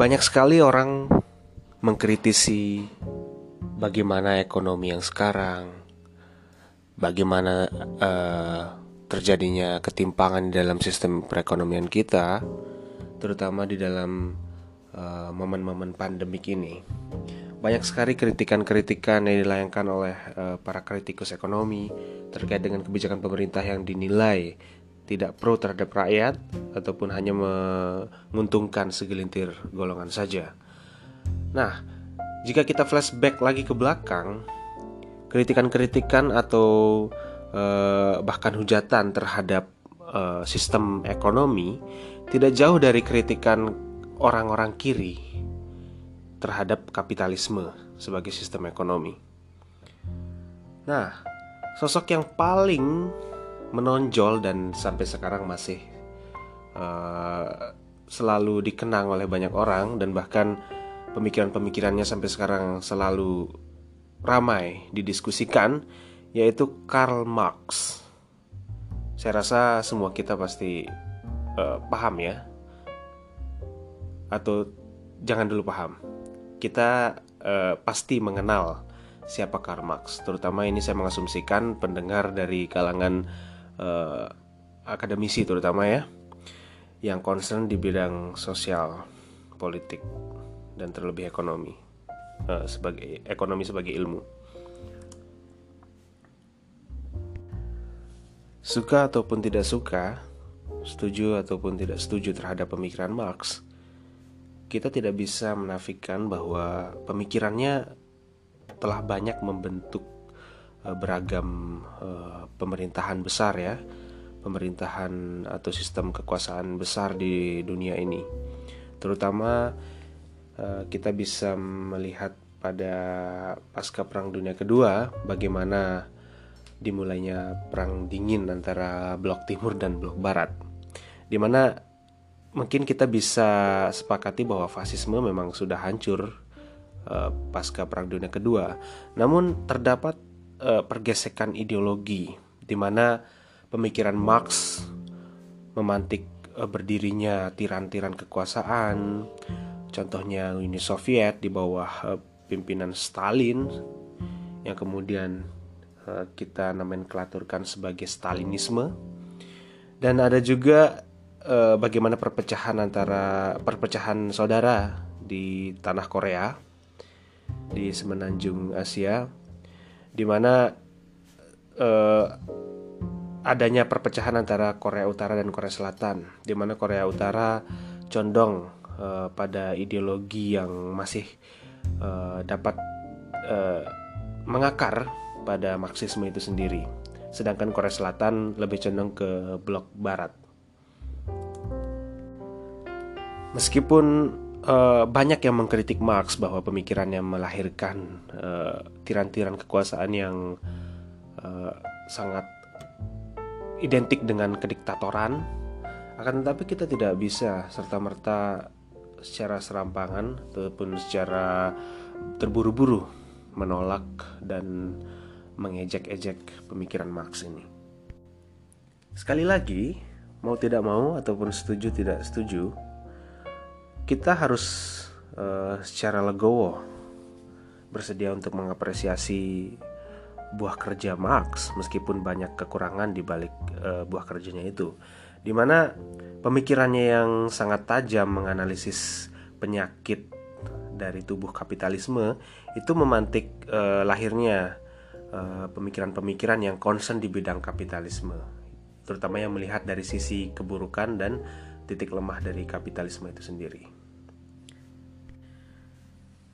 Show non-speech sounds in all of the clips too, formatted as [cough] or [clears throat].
banyak sekali orang mengkritisi bagaimana ekonomi yang sekarang, bagaimana uh, terjadinya ketimpangan di dalam sistem perekonomian kita, terutama di dalam uh, momen-momen pandemik ini. Banyak sekali kritikan-kritikan yang dilayangkan oleh uh, para kritikus ekonomi terkait dengan kebijakan pemerintah yang dinilai tidak pro terhadap rakyat ataupun hanya menguntungkan segelintir golongan saja. Nah, jika kita flashback lagi ke belakang, kritikan-kritikan atau eh, bahkan hujatan terhadap eh, sistem ekonomi tidak jauh dari kritikan orang-orang kiri terhadap kapitalisme sebagai sistem ekonomi. Nah, sosok yang paling menonjol dan sampai sekarang masih uh, selalu dikenang oleh banyak orang dan bahkan pemikiran-pemikirannya sampai sekarang selalu ramai didiskusikan yaitu Karl Marx. Saya rasa semua kita pasti uh, paham ya. Atau jangan dulu paham. Kita uh, pasti mengenal siapa Karl Marx. Terutama ini saya mengasumsikan pendengar dari kalangan uh, akademisi terutama ya yang concern di bidang sosial, politik dan terlebih ekonomi uh, sebagai ekonomi sebagai ilmu. Suka ataupun tidak suka, setuju ataupun tidak setuju terhadap pemikiran Marx, kita tidak bisa menafikan bahwa pemikirannya telah banyak membentuk beragam uh, pemerintahan besar ya, pemerintahan atau sistem kekuasaan besar di dunia ini. Terutama uh, kita bisa melihat pada pasca Perang Dunia Kedua bagaimana dimulainya perang dingin antara blok timur dan blok barat. Di mana mungkin kita bisa sepakati bahwa fasisme memang sudah hancur pasca Perang Dunia Kedua. Namun terdapat uh, pergesekan ideologi di mana pemikiran Marx memantik uh, berdirinya tiran-tiran kekuasaan. Contohnya Uni Soviet di bawah uh, pimpinan Stalin yang kemudian uh, kita nomenklaturkan sebagai Stalinisme. Dan ada juga uh, bagaimana perpecahan antara perpecahan saudara di tanah Korea di semenanjung Asia di mana uh, adanya perpecahan antara Korea Utara dan Korea Selatan, di mana Korea Utara condong uh, pada ideologi yang masih uh, dapat uh, mengakar pada Marxisme itu sendiri, sedangkan Korea Selatan lebih condong ke blok Barat. Meskipun uh, banyak yang mengkritik Marx bahwa pemikirannya melahirkan uh, tiran-tiran kekuasaan yang uh, sangat identik dengan kediktatoran. Akan tetapi kita tidak bisa serta-merta secara serampangan ataupun secara terburu-buru menolak dan mengejek-ejek pemikiran Marx ini. Sekali lagi, mau tidak mau ataupun setuju tidak setuju, kita harus uh, secara legowo bersedia untuk mengapresiasi buah kerja Marx meskipun banyak kekurangan di balik uh, buah kerjanya itu. Di mana pemikirannya yang sangat tajam menganalisis penyakit dari tubuh kapitalisme itu memantik uh, lahirnya pemikiran-pemikiran uh, yang concern di bidang kapitalisme terutama yang melihat dari sisi keburukan dan titik lemah dari kapitalisme itu sendiri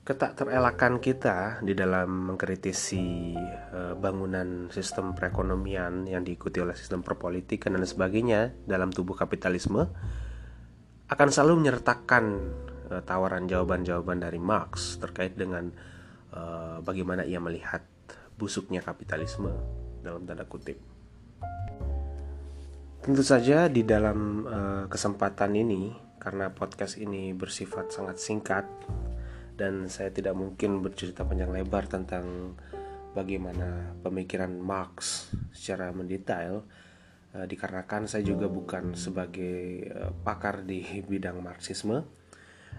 ketak terelakan kita di dalam mengkritisi uh, bangunan sistem perekonomian yang diikuti oleh sistem perpolitikan dan sebagainya dalam tubuh kapitalisme akan selalu menyertakan uh, tawaran jawaban-jawaban dari Marx terkait dengan uh, bagaimana ia melihat busuknya kapitalisme dalam tanda kutip. Tentu saja di dalam kesempatan ini karena podcast ini bersifat sangat singkat dan saya tidak mungkin bercerita panjang lebar tentang bagaimana pemikiran Marx secara mendetail. Uh, dikarenakan saya juga bukan sebagai uh, pakar di bidang Marxisme.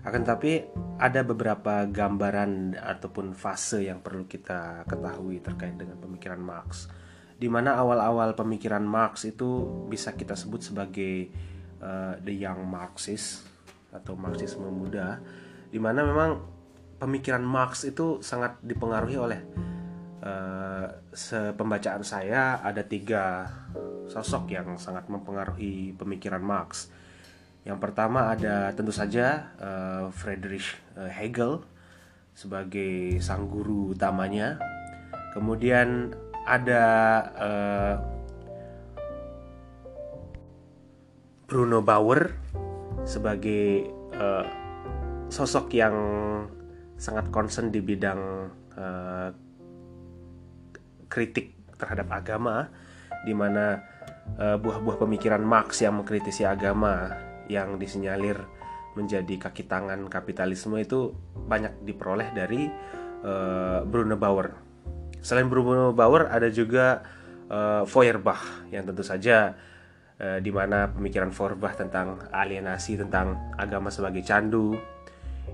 Akan tapi ada beberapa gambaran ataupun fase yang perlu kita ketahui terkait dengan pemikiran Marx. Di mana awal-awal pemikiran Marx itu bisa kita sebut sebagai uh, the young Marxist atau Marxisme muda, di mana memang pemikiran Marx itu sangat dipengaruhi oleh uh, sepembacaan saya ada tiga sosok yang sangat mempengaruhi pemikiran Marx. Yang pertama ada tentu saja uh, Friedrich uh, Hegel sebagai sang guru utamanya. Kemudian ada uh, Bruno Bauer sebagai uh, sosok yang sangat concern di bidang uh, kritik terhadap agama, di mana uh, buah-buah pemikiran Marx yang mengkritisi agama yang disinyalir menjadi kaki tangan kapitalisme itu banyak diperoleh dari uh, Bruno Bauer. Selain Bruno Bauer ada juga uh, Feuerbach yang tentu saja Eh, di mana pemikiran Forbach tentang alienasi tentang agama sebagai candu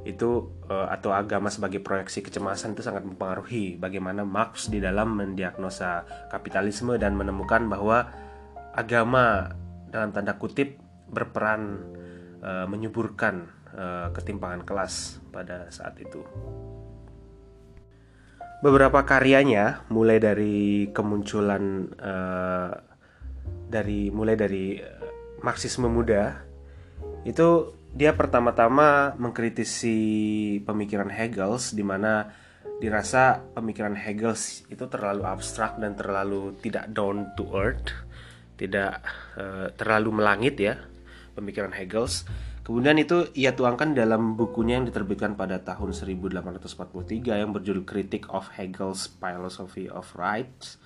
itu uh, atau agama sebagai proyeksi kecemasan itu sangat mempengaruhi bagaimana Marx di dalam mendiagnosa kapitalisme dan menemukan bahwa agama dalam tanda kutip berperan uh, menyuburkan uh, ketimpangan kelas pada saat itu. Beberapa karyanya mulai dari kemunculan uh, dari mulai dari Marxisme muda itu dia pertama-tama mengkritisi pemikiran Hegel di mana dirasa pemikiran Hegel itu terlalu abstrak dan terlalu tidak down to earth, tidak uh, terlalu melangit ya pemikiran Hegel. Kemudian itu ia tuangkan dalam bukunya yang diterbitkan pada tahun 1843 yang berjudul Critic of Hegel's Philosophy of Rights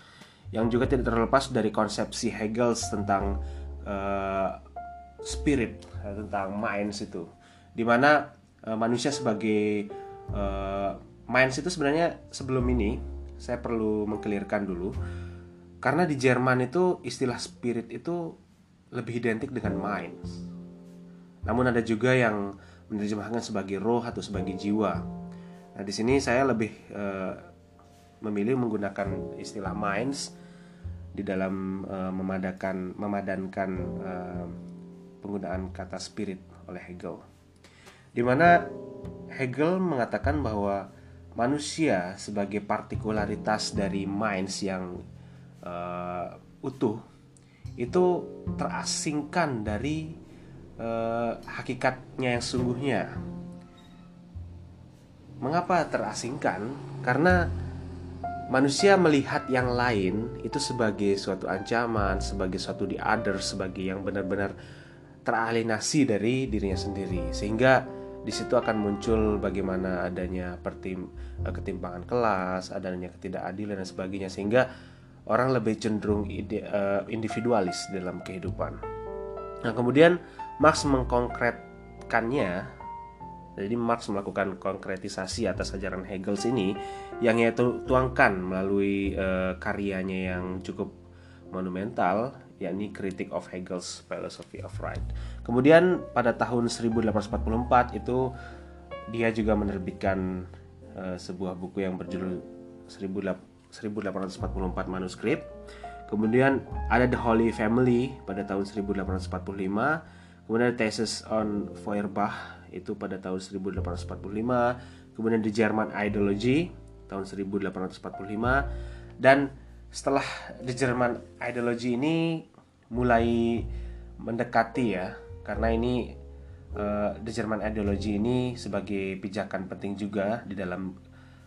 yang juga tidak terlepas dari konsepsi Hegel tentang uh, spirit uh, tentang minds itu. Di mana uh, manusia sebagai uh, minds itu sebenarnya sebelum ini saya perlu mengkelirkan dulu. Karena di Jerman itu istilah spirit itu lebih identik dengan minds. Namun ada juga yang menerjemahkan sebagai roh atau sebagai jiwa. Nah di sini saya lebih uh, memilih menggunakan istilah minds di dalam uh, memadakan memadankan uh, penggunaan kata spirit oleh Hegel. Di mana Hegel mengatakan bahwa manusia sebagai partikularitas dari minds yang uh, utuh itu terasingkan dari uh, hakikatnya yang sungguhnya. Mengapa terasingkan? Karena manusia melihat yang lain itu sebagai suatu ancaman, sebagai suatu di other, sebagai yang benar-benar teralienasi dari dirinya sendiri. Sehingga di situ akan muncul bagaimana adanya pertim eh, ketimpangan kelas, adanya ketidakadilan dan sebagainya sehingga orang lebih cenderung ide, uh, individualis dalam kehidupan. Nah, kemudian Marx mengkonkretkannya jadi Marx melakukan konkretisasi atas ajaran Hegel ini yang ia tuangkan melalui uh, karyanya yang cukup monumental yakni Critic of Hegel's Philosophy of Right. Kemudian pada tahun 1844 itu dia juga menerbitkan uh, sebuah buku yang berjudul 1844 manuskrip. Kemudian ada The Holy Family pada tahun 1845. Kemudian Thesis on Feuerbach itu pada tahun 1845 kemudian The German Ideology tahun 1845 dan setelah The German Ideology ini mulai mendekati ya karena ini uh, The German Ideology ini sebagai pijakan penting juga di dalam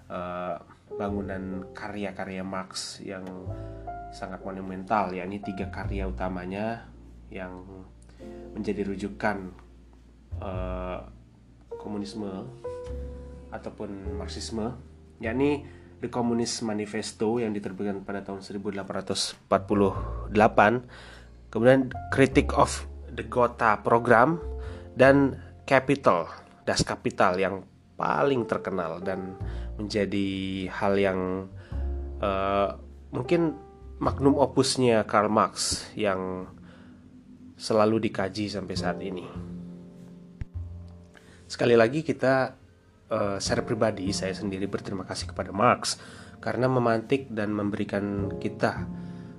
uh, bangunan karya-karya Marx yang sangat monumental ya ini tiga karya utamanya yang menjadi rujukan uh, komunisme ataupun marxisme yakni The Communist Manifesto yang diterbitkan pada tahun 1848 kemudian Critic of the Gotha Program dan Capital Das Kapital yang paling terkenal dan menjadi hal yang uh, mungkin magnum opusnya Karl Marx yang selalu dikaji sampai saat ini. sekali lagi kita uh, secara pribadi saya sendiri berterima kasih kepada Marx karena memantik dan memberikan kita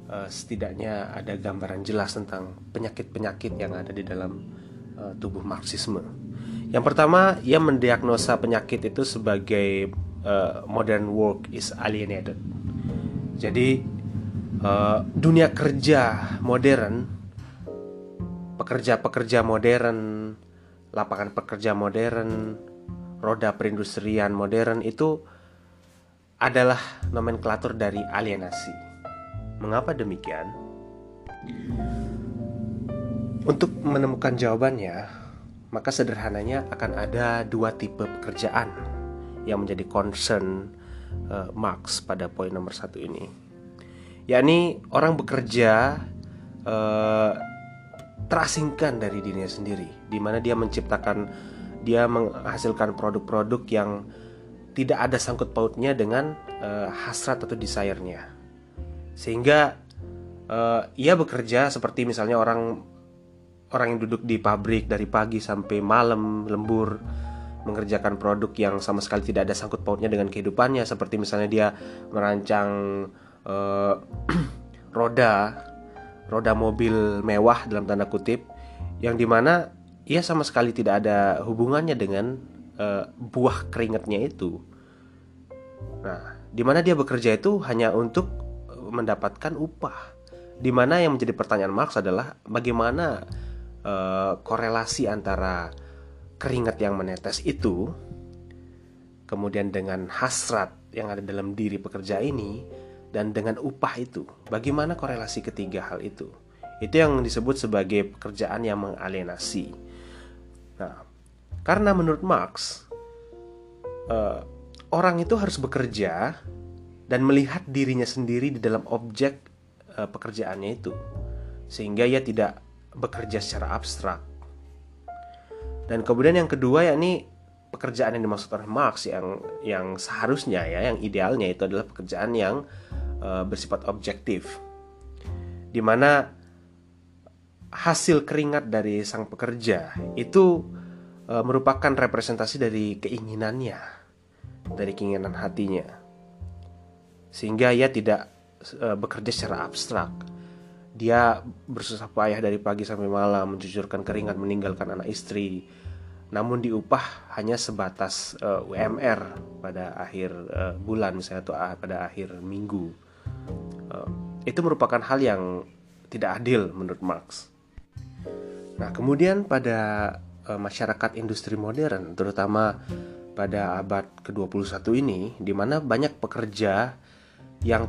uh, setidaknya ada gambaran jelas tentang penyakit-penyakit yang ada di dalam uh, tubuh Marxisme. Yang pertama, ia mendiagnosa penyakit itu sebagai uh, modern work is alienated. Jadi uh, dunia kerja modern, pekerja-pekerja modern, lapangan pekerja modern, roda perindustrian modern itu adalah nomenklatur dari alienasi. Mengapa demikian? Untuk menemukan jawabannya, maka sederhananya akan ada dua tipe pekerjaan yang menjadi concern uh, Marx pada poin nomor satu ini yakni orang bekerja uh, terasingkan dari dirinya sendiri di mana dia menciptakan dia menghasilkan produk-produk yang tidak ada sangkut pautnya dengan uh, hasrat atau desire-nya. Sehingga uh, ia bekerja seperti misalnya orang orang yang duduk di pabrik dari pagi sampai malam lembur mengerjakan produk yang sama sekali tidak ada sangkut pautnya dengan kehidupannya. Seperti misalnya dia merancang uh, [clears throat] roda roda mobil mewah dalam tanda kutip yang di mana ia sama sekali tidak ada hubungannya dengan uh, buah keringatnya itu. Nah di mana dia bekerja itu hanya untuk mendapatkan upah. Di mana yang menjadi pertanyaan Marx adalah bagaimana uh, korelasi antara keringat yang menetes itu kemudian dengan hasrat yang ada dalam diri pekerja ini dan dengan upah itu. Bagaimana korelasi ketiga hal itu? Itu yang disebut sebagai pekerjaan yang mengalienasi nah karena menurut Marx uh, orang itu harus bekerja dan melihat dirinya sendiri di dalam objek uh, pekerjaannya itu sehingga ia tidak bekerja secara abstrak. Dan kemudian yang kedua yakni pekerjaan yang dimaksud oleh Marx yang yang seharusnya ya yang idealnya itu adalah pekerjaan yang uh, bersifat objektif. Di mana hasil keringat dari sang pekerja itu uh, merupakan representasi dari keinginannya, dari keinginan hatinya. Sehingga ia tidak uh, bekerja secara abstrak dia bersusah payah dari pagi sampai malam mencucurkan keringat meninggalkan anak istri namun diupah hanya sebatas uh, eh, UMR pada akhir uh, bulan misalnya atau pada akhir minggu uh, itu merupakan hal yang tidak adil menurut Marx. Nah kemudian pada uh, masyarakat industri modern terutama pada abad ke-21 ini di mana banyak pekerja yang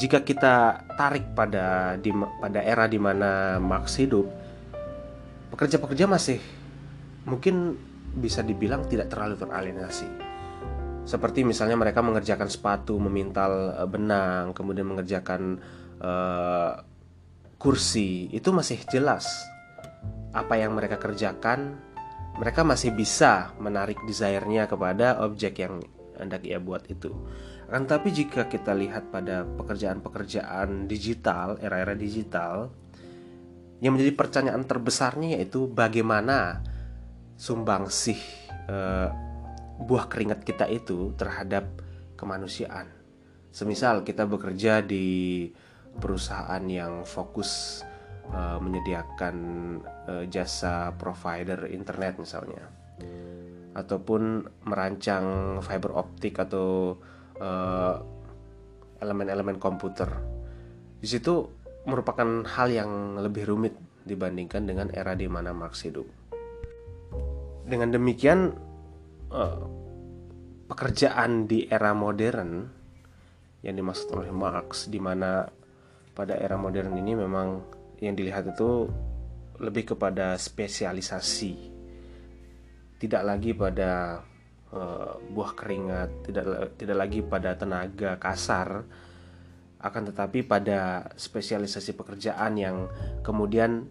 jika kita tarik pada di, pada era di mana Marx hidup, pekerja-pekerja masih mungkin bisa dibilang tidak terlalu teralienasi. Seperti misalnya mereka mengerjakan sepatu, memintal eh, benang, kemudian mengerjakan uh, kursi, itu masih jelas apa yang mereka kerjakan. Mereka masih bisa menarik desire-nya kepada objek yang hendak ia buat itu. Akan tapi jika kita lihat pada pekerjaan-pekerjaan digital, era-era digital, yang menjadi pertanyaan terbesarnya yaitu bagaimana sumbangsih eh, buah keringat kita itu terhadap kemanusiaan. Semisal kita bekerja di perusahaan yang fokus eh, menyediakan eh, jasa provider internet misalnya, ataupun merancang fiber optik atau Eh, elemen-elemen uh, komputer. Di situ merupakan hal yang lebih rumit dibandingkan dengan era di mana Marx hidup. Dengan demikian, uh, pekerjaan di era modern yang dimaksud oleh Marx, di mana pada era modern ini memang yang dilihat itu lebih kepada spesialisasi, tidak lagi pada uh, buah keringat, tidak tidak lagi pada tenaga kasar, akan tetapi pada spesialisasi pekerjaan yang kemudian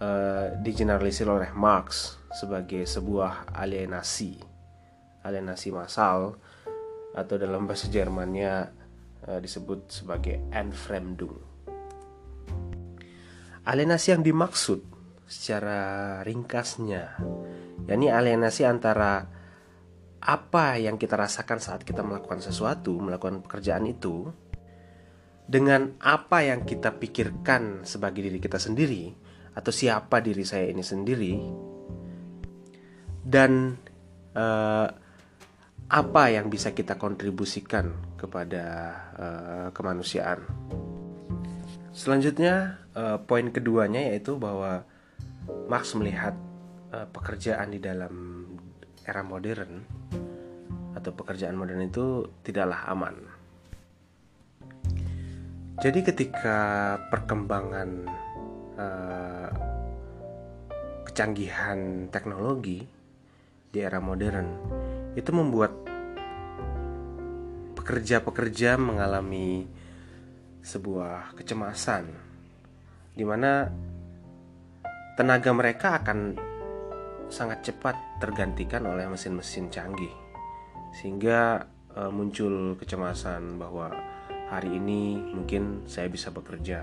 uh, digeneralisir oleh Marx sebagai sebuah alienasi, alienasi massal atau dalam bahasa Jermannya uh, disebut sebagai Entfremdung. Alienasi yang dimaksud secara ringkasnya yakni alienasi antara apa yang kita rasakan saat kita melakukan sesuatu, melakukan pekerjaan itu, dengan apa yang kita pikirkan sebagai diri kita sendiri, atau siapa diri saya ini sendiri, dan uh, apa yang bisa kita kontribusikan kepada uh, kemanusiaan. Selanjutnya, uh, poin keduanya yaitu bahwa Marx melihat uh, pekerjaan di dalam era modern atau pekerjaan modern itu tidaklah aman. Jadi ketika perkembangan uh, kecanggihan teknologi di era modern itu membuat pekerja-pekerja mengalami sebuah kecemasan di mana tenaga mereka akan sangat cepat tergantikan oleh mesin-mesin canggih. Sehingga e, muncul kecemasan bahwa hari ini mungkin saya bisa bekerja.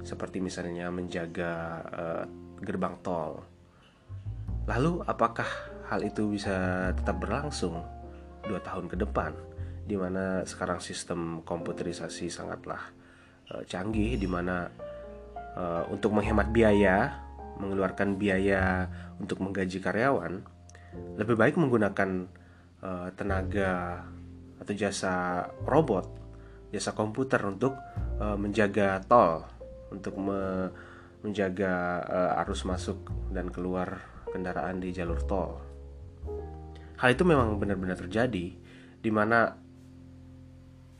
Seperti misalnya menjaga e, gerbang tol. Lalu apakah hal itu bisa tetap berlangsung dua tahun ke depan di mana sekarang sistem komputerisasi sangatlah e, canggih di mana e, untuk menghemat biaya mengeluarkan biaya untuk menggaji karyawan, lebih baik menggunakan uh, tenaga atau jasa robot, jasa komputer untuk uh, menjaga tol, untuk me menjaga uh, arus masuk dan keluar kendaraan di jalur tol. Hal itu memang benar-benar terjadi, di mana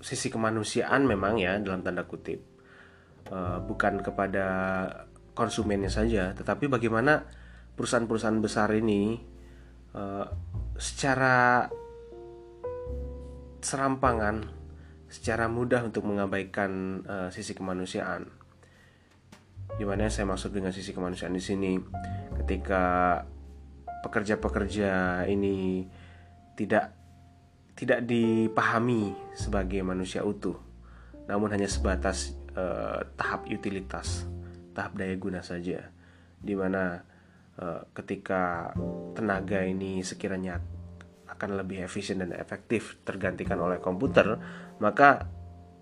sisi kemanusiaan memang ya dalam tanda kutip uh, bukan kepada konsumennya saja, tetapi bagaimana perusahaan-perusahaan besar ini uh, secara serampangan, secara mudah untuk mengabaikan uh, sisi kemanusiaan. Gimana saya maksud dengan sisi kemanusiaan di sini? Ketika pekerja-pekerja ini tidak tidak dipahami sebagai manusia utuh, namun hanya sebatas uh, tahap utilitas tahap daya guna saja di mana uh, eh, ketika tenaga ini sekiranya akan lebih efisien dan efektif tergantikan oleh komputer maka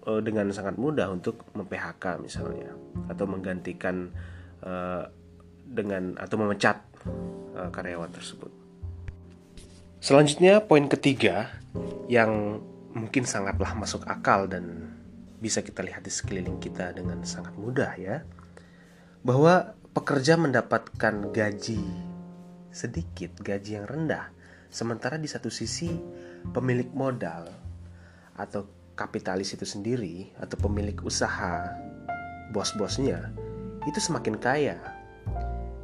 uh, dengan sangat mudah untuk mem-PHK misalnya atau menggantikan dengan atau memecat karyawan tersebut selanjutnya poin ketiga yang mungkin sangatlah masuk akal dan bisa kita lihat di sekeliling kita dengan sangat mudah ya bahwa pekerja mendapatkan gaji sedikit, gaji yang rendah, sementara di satu sisi pemilik modal atau kapitalis itu sendiri atau pemilik usaha bos-bosnya itu semakin kaya.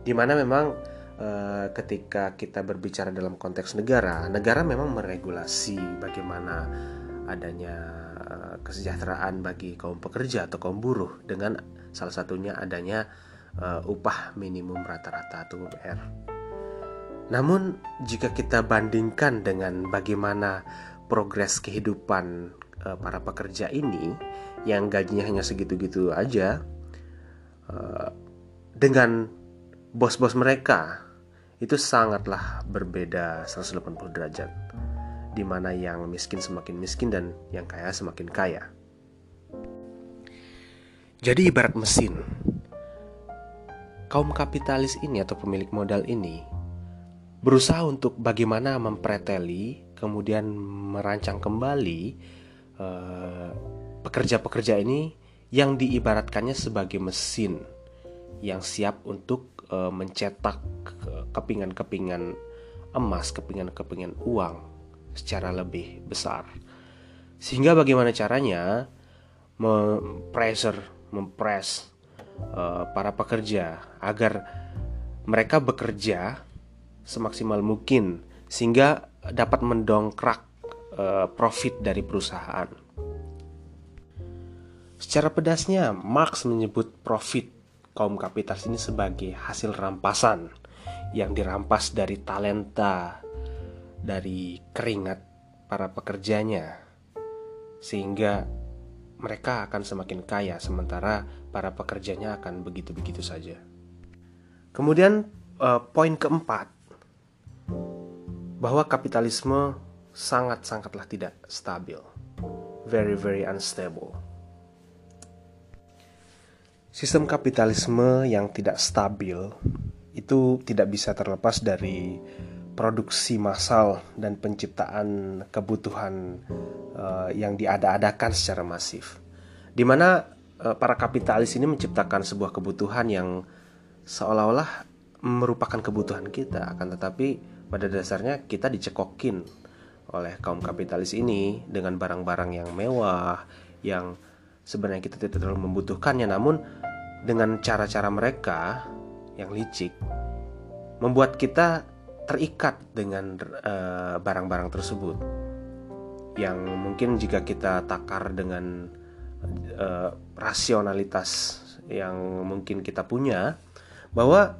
Di mana memang e, ketika kita berbicara dalam konteks negara, negara memang meregulasi bagaimana adanya eh, kesejahteraan bagi kaum pekerja atau kaum buruh dengan salah satunya adanya uh, upah minimum rata-rata atau UMR. Namun jika kita bandingkan dengan bagaimana progres kehidupan para pekerja ini yang gajinya hanya segitu-gitu aja dengan bos-bos mereka itu sangatlah berbeda 180 derajat di mana yang miskin semakin miskin dan yang kaya semakin kaya. Jadi ibarat mesin, kaum kapitalis ini atau pemilik modal ini berusaha untuk bagaimana mempreteli kemudian merancang kembali eh, pekerja-pekerja ini yang diibaratkannya sebagai mesin yang siap untuk uh, mencetak kepingan-kepingan emas, kepingan-kepingan uang secara lebih besar. Sehingga bagaimana caranya mempressure, mempres uh, para pekerja agar mereka bekerja semaksimal mungkin sehingga dapat mendongkrak uh, profit dari perusahaan. Secara pedasnya, Marx menyebut profit kaum kapitalis ini sebagai hasil rampasan yang dirampas dari talenta, dari keringat para pekerjanya, sehingga mereka akan semakin kaya sementara para pekerjanya akan begitu-begitu saja. Kemudian uh, poin keempat bahwa kapitalisme sangat-sangatlah tidak stabil. Very very unstable. Sistem kapitalisme yang tidak stabil itu tidak bisa terlepas dari produksi massal dan penciptaan kebutuhan uh, yang diada-adakan secara masif. Di mana uh, para kapitalis ini menciptakan sebuah kebutuhan yang seolah-olah merupakan kebutuhan kita, akan tetapi pada dasarnya kita dicekokin oleh kaum kapitalis ini dengan barang-barang yang mewah yang sebenarnya kita tidak terlalu membutuhkannya namun dengan cara-cara mereka yang licik membuat kita terikat dengan eh, barang-barang uh, tersebut. Yang mungkin jika kita takar dengan uh, rasionalitas yang mungkin kita punya bahwa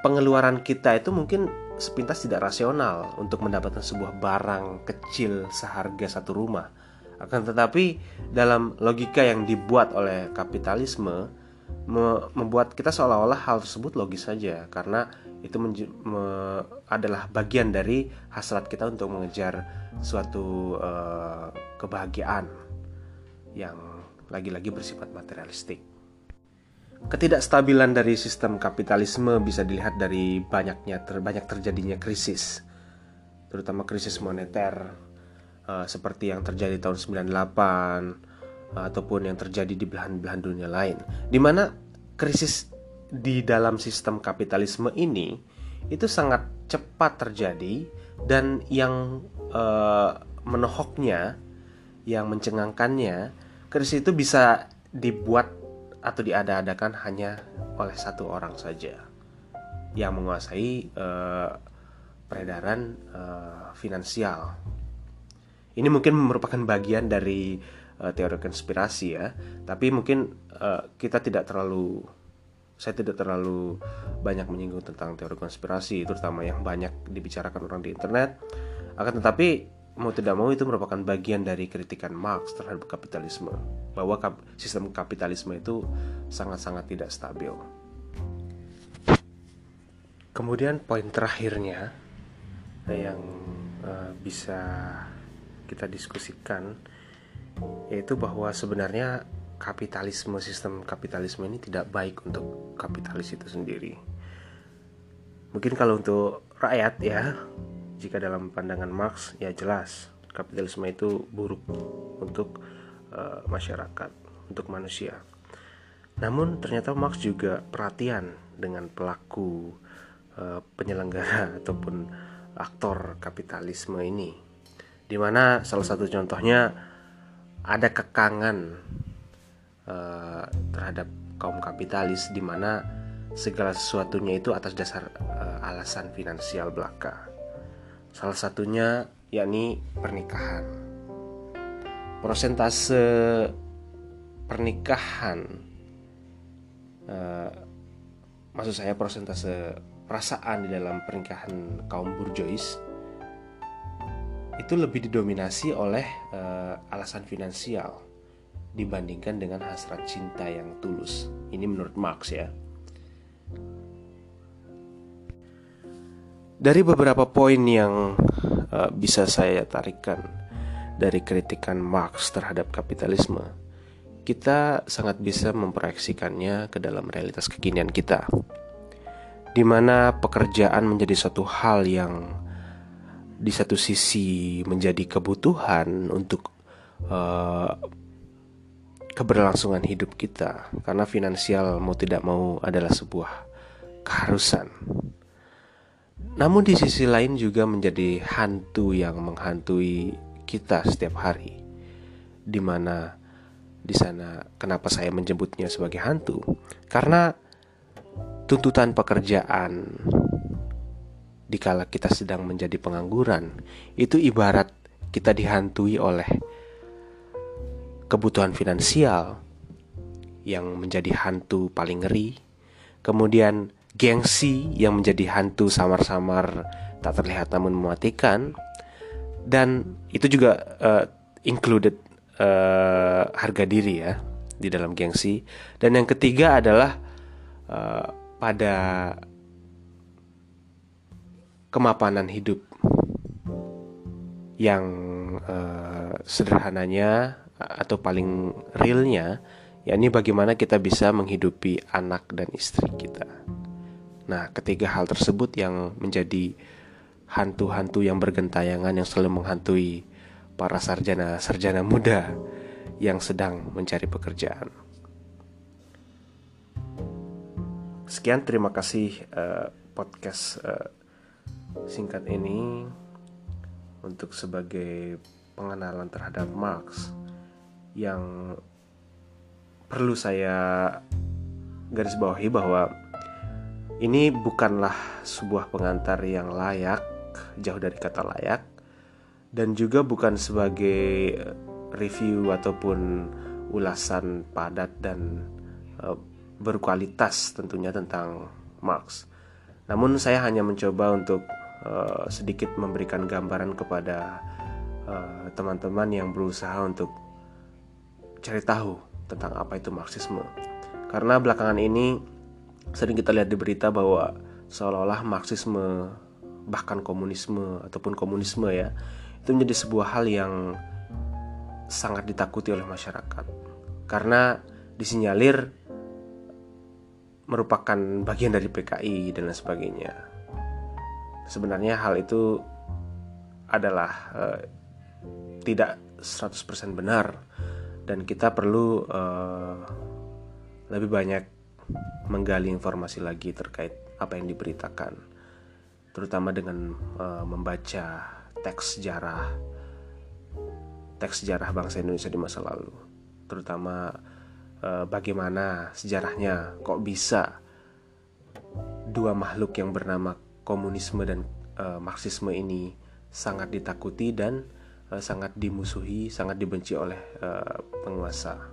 pengeluaran kita itu mungkin sepintas tidak rasional untuk mendapatkan sebuah barang kecil seharga satu rumah. Akan tetapi dalam logika yang dibuat oleh kapitalisme membuat kita seolah-olah hal tersebut logis saja karena itu adalah bagian dari hasrat kita untuk mengejar suatu uh, kebahagiaan yang lagi-lagi bersifat materialistik. Ketidakstabilan dari sistem kapitalisme bisa dilihat dari banyaknya terbanyak terjadinya krisis, terutama krisis moneter uh, seperti yang terjadi tahun 98 ataupun yang terjadi di belahan-belahan dunia lain di mana krisis di dalam sistem kapitalisme ini itu sangat cepat terjadi dan yang uh, menohoknya yang mencengangkannya krisis itu bisa dibuat atau diada-adakan hanya oleh satu orang saja yang menguasai uh, peredaran uh, finansial. Ini mungkin merupakan bagian dari uh, teori konspirasi ya tapi mungkin uh, kita tidak terlalu saya tidak terlalu banyak menyinggung tentang teori konspirasi terutama yang banyak dibicarakan orang di internet akan tetapi mau tidak mau itu merupakan bagian dari kritikan Marx terhadap kapitalisme bahwa kap sistem kapitalisme itu sangat-sangat tidak stabil. Kemudian poin terakhirnya yang uh, bisa kita diskusikan yaitu bahwa sebenarnya kapitalisme sistem kapitalisme ini tidak baik untuk kapitalis itu sendiri. Mungkin kalau untuk rakyat ya, jika dalam pandangan Marx ya jelas kapitalisme itu buruk untuk uh, masyarakat, untuk manusia. Namun ternyata Marx juga perhatian dengan pelaku uh, penyelenggara [laughs] ataupun aktor kapitalisme ini. Di mana salah satu contohnya ada kekangan uh, terhadap kaum kapitalis di mana segala sesuatunya itu atas dasar uh, alasan finansial belaka. Salah satunya yakni pernikahan. Prosentase pernikahan uh, maksud saya prosentase perasaan di dalam pernikahan kaum burjois itu lebih didominasi oleh uh, alasan finansial dibandingkan dengan hasrat cinta yang tulus. Ini menurut Marx ya. Dari beberapa poin yang uh, bisa saya tarikan dari kritikan Marx terhadap kapitalisme, kita sangat bisa memproyeksikannya ke dalam realitas kekinian kita, di mana pekerjaan menjadi satu hal yang di satu sisi menjadi kebutuhan untuk uh, keberlangsungan hidup kita karena finansial mau tidak mau adalah sebuah keharusan. Namun di sisi lain juga menjadi hantu yang menghantui kita setiap hari. Di mana di sana kenapa saya menyebutnya sebagai hantu? Karena tuntutan pekerjaan dikala kita sedang menjadi pengangguran, itu ibarat kita dihantui oleh kebutuhan finansial yang menjadi hantu paling ngeri, kemudian gengsi yang menjadi hantu samar-samar tak terlihat namun mematikan, dan itu juga uh, included uh, harga diri ya di dalam gengsi. Dan yang ketiga adalah uh, pada kemapanan hidup yang uh, sederhananya atau paling realnya yakni bagaimana kita bisa menghidupi anak dan istri kita. Nah, ketiga hal tersebut yang menjadi hantu-hantu yang bergentayangan yang selalu menghantui para sarjana-sarjana muda yang sedang mencari pekerjaan. Sekian terima kasih uh, podcast uh, singkat ini untuk sebagai pengenalan terhadap Marx yang perlu saya garis bawahi bahwa ini bukanlah sebuah pengantar yang layak, jauh dari kata layak, dan juga bukan sebagai review ataupun ulasan padat dan uh, berkualitas tentunya tentang Marx. Namun saya hanya mencoba untuk uh, sedikit memberikan gambaran kepada teman teman-teman yang berusaha untuk cari tahu tentang apa itu Marxisme. Karena belakangan ini sering kita lihat di berita bahwa seolah-olah Marxisme bahkan komunisme ataupun komunisme ya itu menjadi sebuah hal yang sangat ditakuti oleh masyarakat karena disinyalir merupakan bagian dari PKI dan lain sebagainya. Sebenarnya hal itu adalah uh, tidak 100% benar. Dan kita perlu uh, lebih banyak menggali informasi lagi terkait apa yang diberitakan. Terutama dengan uh, membaca teks sejarah teks sejarah bangsa Indonesia di masa lalu. Terutama uh, bagaimana sejarahnya kok bisa dua makhluk yang bernama komunisme dan uh, marxisme ini sangat ditakuti dan uh, sangat dimusuhi, sangat dibenci oleh uh, penguasa.